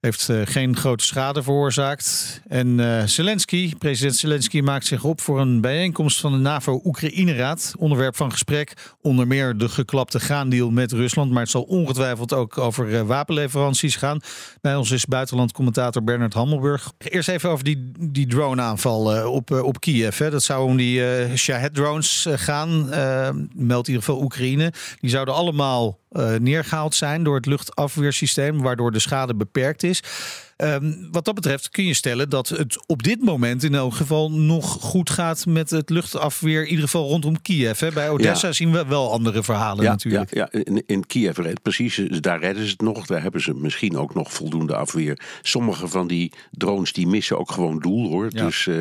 Heeft eh, geen grote schade veroorzaakt. En eh, Zelensky, president Zelensky, maakt zich op voor een bijeenkomst van de NAVO-Oekraïne-raad. Onderwerp van gesprek onder meer de geklapte graandeal met Rusland. Maar het zal ongetwijfeld ook over eh, wapenleveranties gaan. Bij ons is buitenlandcommentator Bernard Hammelburg. Eerst even over die, die drone-aanval op, op Kiev. Hè. Dat zou om die Shahed-drones gaan, meldt in ieder geval Oekraïne. Die zouden allemaal eh, neergehaald zijn door het luchtafweersysteem, waardoor de schade beperkt is. Ehm, wat dat betreft kun je stellen dat het op dit moment in elk geval nog goed gaat met het luchtafweer, in ieder geval rondom Kiev. Hè. Bij Odessa Ja. zien we wel andere verhalen Ja, natuurlijk. ja, ja in, in Kiev, precies, daar redden ze het nog. Daar hebben ze misschien ook nog voldoende afweer. Sommige van die drones die missen ook gewoon doel hoor. Dus eh,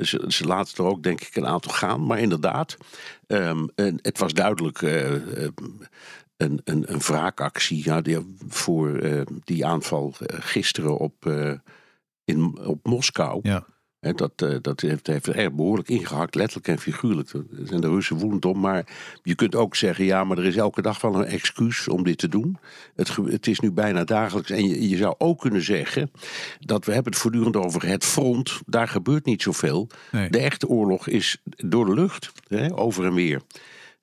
ze, ze laten er ook denk ik een aantal gaan. Maar inderdaad, ehm, en het was duidelijk eh, eh, een, een, een wraakactie ja, die, voor eh, die aanval eh, gisteren op, eh, in, op Moskou. Ja. Dat, dat heeft, heeft er behoorlijk ingehakt, letterlijk en figuurlijk. Daar zijn de Russen woedend om. Maar je kunt ook zeggen, ja, maar er is elke dag wel een excuus om dit te doen. Het, het is nu bijna dagelijks. En je, je zou ook kunnen zeggen dat we hebben het voortdurend over het front. Daar gebeurt niet zoveel. Nee. De echte oorlog is door de lucht, over en weer.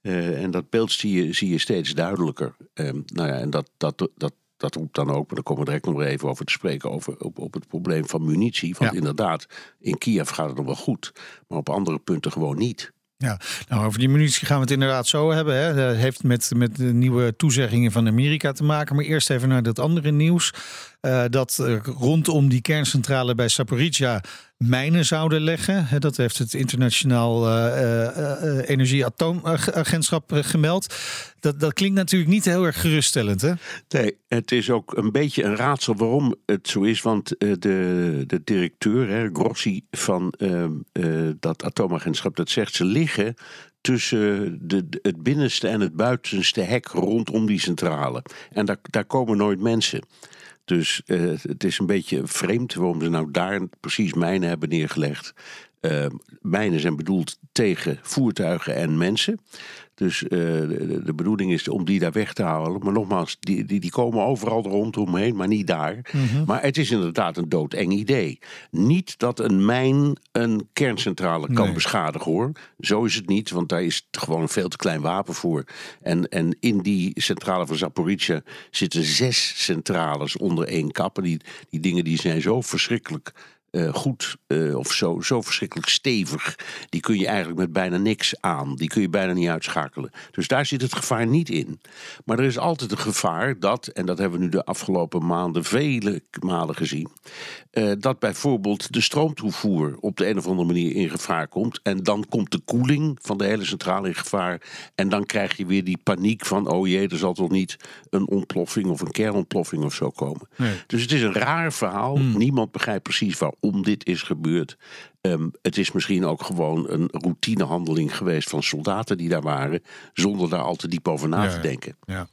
Eh, en dat beeld zie je, zie je steeds duidelijker. Ehm, nou ja, en dat, dat, dat, dat roept dan ook, maar daar komen we direct nog even over te spreken, over, op, op het probleem van munitie. Want Ja. inderdaad, in Kiev gaat het nog wel goed, maar op andere punten gewoon niet. Ja, nou, over die munitie gaan we het inderdaad zo hebben. Hè. Dat heeft met, met de nieuwe toezeggingen van Amerika te maken. Maar eerst even naar dat andere nieuws. eh, dat er rondom die kerncentrale bij Saporizhia mijnen zouden leggen. Dat heeft het Internationaal eh, eh, eh, Energie-Atoomagentschap gemeld. Dat, dat klinkt natuurlijk niet heel erg geruststellend. Hè? Nee, het is ook een beetje een raadsel waarom het zo is. Want de, de directeur, hè, Grossi, van ehm, eh, dat atoomagentschap, dat zegt ze liggen tussen de- het binnenste en het buitenste hek rondom die centrale. En daar, daar komen nooit mensen. Dus eh, het is een beetje vreemd waarom ze nou daar precies mijnen hebben neergelegd. Eh, mijnen zijn bedoeld tegen voertuigen en mensen. Dus eh, de, bedoeling is om die daar weg te halen. Maar nogmaals, die, die, die komen overal rondomheen, maar niet daar. Maar het is inderdaad een doodeng idee. Niet dat een mijn een kerncentrale kan Nee. beschadigen hoor. Zo is het niet, want daar is het gewoon een veel te klein wapen voor. En, en in die centrale van Zaporizhia zitten zes centrales onder één kap. En die, die dingen die zijn zo verschrikkelijk eh, goed eh, of zo, zo verschrikkelijk stevig. Die kun je eigenlijk met bijna niks aan. Die kun je bijna niet uitschakelen. Dus daar zit het gevaar niet in. Maar er is altijd een gevaar dat, en dat hebben we nu de afgelopen maanden vele malen gezien, eh, dat bijvoorbeeld de stroomtoevoer op de een of andere manier in gevaar komt. En dan komt de koeling van de hele centrale in gevaar. En dan krijg je weer die paniek van: oh jee, er zal toch niet een ontploffing of een kernontploffing of zo komen. Nee. Dus het is een raar verhaal. Niemand begrijpt precies waarom dit is gebeurd. Ehm, het is misschien ook gewoon een routinehandeling geweest van soldaten die daar waren, zonder daar al te diep over na Ja, te denken. Ja.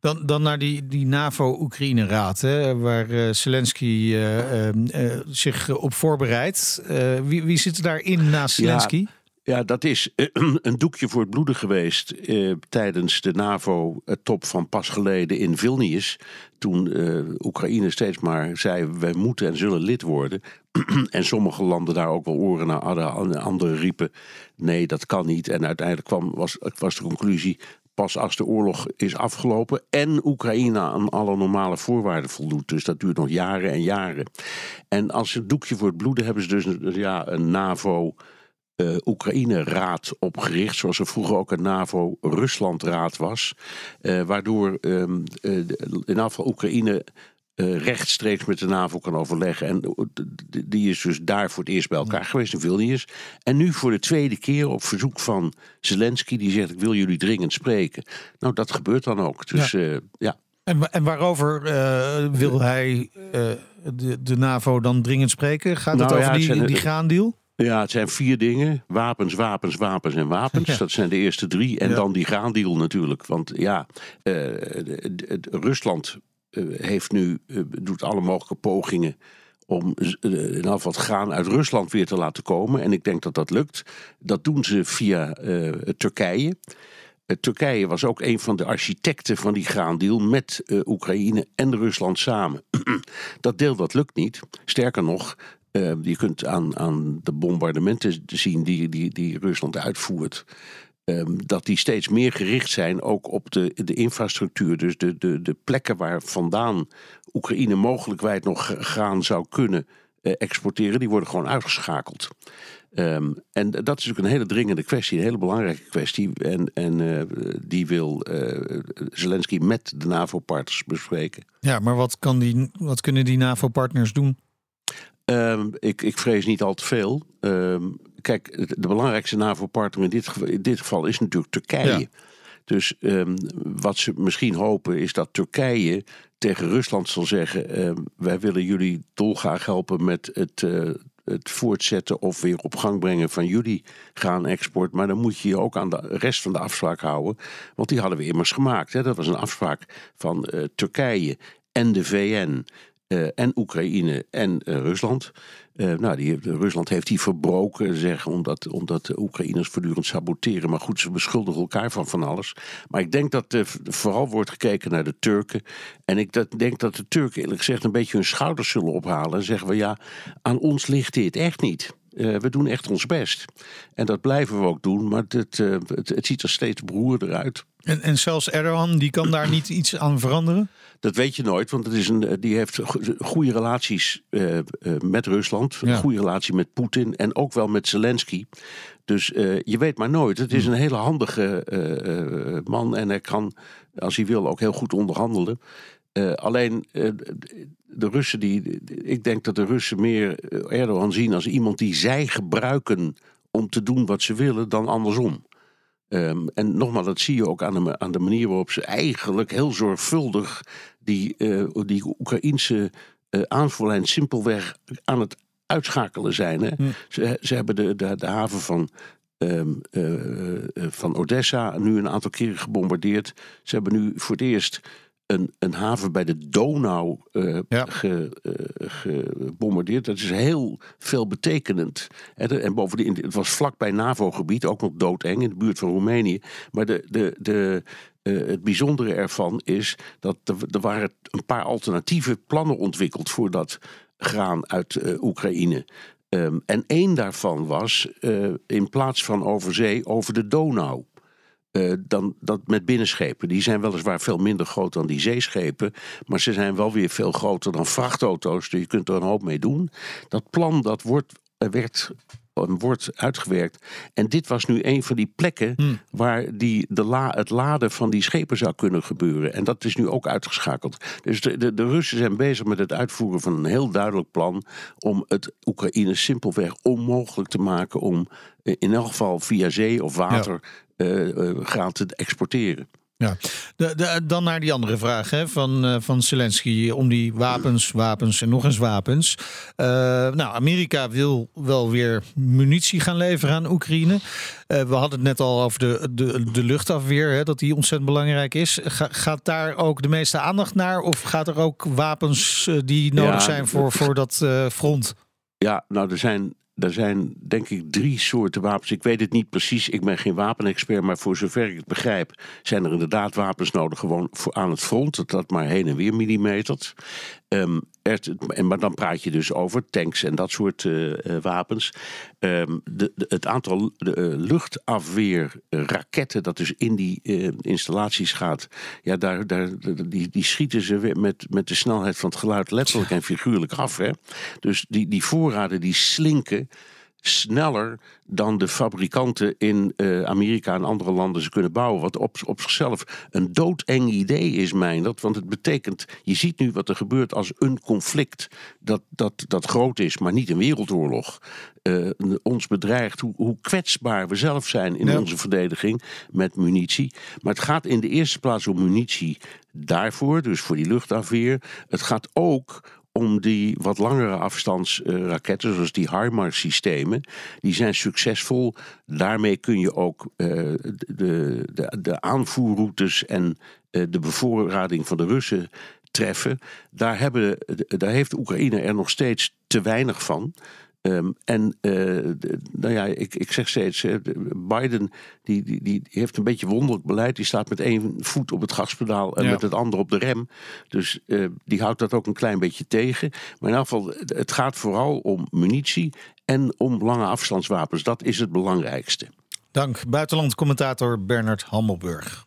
Dan, dan naar die, die NAVO-Oekraïne-raad, hè, waar eh, Zelensky eh, eh, eh, zich op voorbereidt. Wie, wie zit er daarin naast Zelensky? Ja, dat is eh, een doekje voor het bloeden geweest eh, tijdens de NAVO-top van pas geleden in Vilnius. Toen eh, Oekraïne steeds maar zei: wij moeten en zullen lid worden. en sommige landen daar ook wel oren naar hadden. Anderen riepen: nee, dat kan niet. En uiteindelijk kwam, was, was de conclusie. Pas als de oorlog is afgelopen en Oekraïne aan alle normale voorwaarden voldoet. Dus dat duurt nog jaren en jaren. En als een doekje voor het bloeden hebben ze dus ja, een NAVO eh, Oekraïne-raad opgericht, zoals er vroeger ook een NAVO-Rusland-raad was. eh, waardoor ehm, eh, in geval Oekraïne rechtstreeks met de NAVO kan overleggen. En die is dus daar voor het eerst bij elkaar geweest in Vilnius. En nu voor de tweede keer op verzoek van Zelensky, die zegt: Ik wil jullie dringend spreken. Nou, dat gebeurt dan ook. Dus ja. ja. En, en waarover wil hij de, de NAVO dan dringend spreken? Gaat het Nou over ja, die, die graandeal? Ja, het zijn vier dingen. Wapens, wapens, wapens en wapens. Dat zijn de eerste drie. En dan die graandeal natuurlijk. Want ja, uh, Rusland heeft nu, doet alle mogelijke pogingen om ieder geval het graan uit Rusland weer te laten komen. En ik denk dat dat lukt. Dat doen ze via uh, Turkije. Uh, Turkije was ook een van de architecten van die graandeal met uh, Oekraïne en Rusland samen. dat deel dat lukt niet. Sterker nog, je kunt aan, aan de bombardementen zien die, die, die Rusland uitvoert. Um, dat die steeds meer gericht zijn ook op de, de infrastructuur. Dus de, de, de plekken waar vandaan Oekraïne mogelijkwijd nog graan zou kunnen uh, exporteren, die worden gewoon uitgeschakeld. Um, en dat is ook een hele dringende kwestie, een hele belangrijke kwestie. En, en uh, die wil uh, Zelensky met de NAVO-partners bespreken. Ja, maar wat, kan die, wat kunnen die NAVO-partners doen? Um, ik, ik vrees niet al te veel. Um, kijk, de belangrijkste NAVO-partner in dit, in dit geval is natuurlijk Turkije. Ja. Dus um, wat ze misschien hopen is dat Turkije tegen Rusland zal zeggen: wij willen jullie dolgraag helpen met het, uh, het voortzetten of weer op gang brengen van jullie graanexport. Maar dan moet je je ook aan de rest van de afspraak houden. Want die hadden we immers gemaakt. Hè? Dat was een afspraak van uh, Turkije en de VN. Uh, en Oekraïne en uh, Rusland. Uh, nou, die, Rusland heeft die verbroken, zeg, omdat, omdat de Oekraïners voortdurend saboteren. Maar goed, ze beschuldigen elkaar van van alles. Maar ik denk dat vooral wordt gekeken naar de Turken. En ik dat, denk dat de Turken eerlijk gezegd een beetje hun schouders zullen ophalen. En zeggen we ja, aan ons ligt dit echt niet. We doen echt ons best. En dat blijven we ook doen, maar het, het, ziet er steeds beroerder uit. En, en zelfs Erdogan, die kan daar niet iets aan veranderen? Dat weet je nooit, want het is een, die heeft goede relaties uh, met Rusland. Een ja. goede relatie met Poetin en ook wel met Zelensky. Dus uh, je weet maar nooit. Het is een hele handige man en hij kan, als hij wil, ook heel goed onderhandelen. alleen de Russen, die, ik denk dat de Russen meer Erdogan zien als iemand die zij gebruiken om te doen wat ze willen, dan andersom. Um, en nogmaals, dat zie je ook aan de, aan de manier waarop ze eigenlijk heel zorgvuldig die, uh, die Oekraïnse uh, aanvoerlijn simpelweg aan het uitschakelen zijn. Hè? Hm. Ze, ze hebben de, de, de haven van, um, uh, van Odessa nu een aantal keren gebombardeerd. Ze hebben nu voor het eerst een, een haven bij de Donau uh, ja. ge, uh, gebombardeerd. Dat is heel veelbetekenend. En, en bovendien, het was vlakbij NAVO-gebied, ook nog doodeng in de buurt van Roemenië. Maar de, de, de, uh, het bijzondere ervan is dat er, er, waren een paar alternatieve plannen ontwikkeld voor dat graan uit Oekraïne. Um, en één daarvan was in plaats van over zee over de Donau. Uh, dan dat met binnenschepen. Die zijn weliswaar veel minder groot dan die zeeschepen. Maar ze zijn wel weer veel groter dan vrachtauto's. Dus je kunt er een hoop mee doen. Dat plan dat wordt, werd wordt uitgewerkt. En dit was nu een van die plekken hmm. waar die, de la, het laden van die schepen zou kunnen gebeuren. En dat is nu ook uitgeschakeld. Dus de, de, de Russen zijn bezig met het uitvoeren van een heel duidelijk plan om het Oekraïne simpelweg onmogelijk te maken om in elk geval via zee of water ja. Uh, graan te exporteren. Ja, de, de, dan naar die andere vraag hè, van, uh, van Zelensky om die wapens, wapens en nog eens wapens. Uh, nou, Amerika wil wel weer munitie gaan leveren aan Oekraïne. Uh, we hadden het net al over de, de, de luchtafweer, hè, dat die ontzettend belangrijk is. Ga, gaat daar ook de meeste aandacht naar? Of gaat er ook wapens die nodig ja, zijn voor, voor dat front? Ja, nou, er zijn er zijn denk ik drie soorten wapens. Ik weet het niet precies, ik ben geen wapenexpert, maar voor zover ik het begrijp, zijn er inderdaad wapens nodig gewoon voor aan het front, dat dat maar heen en weer millimetert. Um, er, maar dan praat je dus over tanks en dat soort uh, uh, wapens. Um, de, de, het aantal de, uh, luchtafweerraketten dat dus in die installaties gaat, ja, daar, daar, die, die schieten ze met, met de snelheid van het geluid letterlijk en figuurlijk af. Hè? Dus die, die voorraden die slinken sneller dan de fabrikanten in uh, Amerika en andere landen ze kunnen bouwen. Wat op, op zichzelf een doodeng idee is, mijn dat. Want het betekent, je ziet nu wat er gebeurt als een conflict dat, dat, dat groot is, maar niet een wereldoorlog. Uh, ons bedreigt, hoe, hoe kwetsbaar we zelf zijn in ja. onze verdediging met munitie. Maar het gaat in de eerste plaats om munitie daarvoor, dus voor die luchtafweer. Het gaat ook om die wat langere afstandsraketten, zoals die HIMARS-systemen, die zijn succesvol. Daarmee kun je ook uh, de, de, de aanvoerroutes en uh, de bevoorrading van de Russen treffen. Daar, hebben, daar heeft Oekraïne er nog steeds te weinig van. Um, en uh, nou ja, ik, ik zeg steeds, Biden die, die, die heeft een beetje wonderlijk beleid. Die staat met één voet op het gaspedaal en ja. met het andere op de rem. Dus uh, die houdt dat ook een klein beetje tegen. Maar in elk geval, het gaat vooral om munitie en om lange afstandswapens. Dat is het belangrijkste. Dank, buitenlandcommentator Bernard Hammelburg.